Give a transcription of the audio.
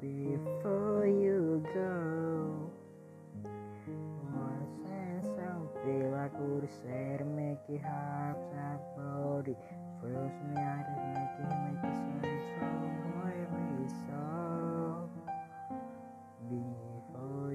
before you go. One sense of something aku di share, make it hard, to body. First me, I just make it, make it smile, so boy, me so. Before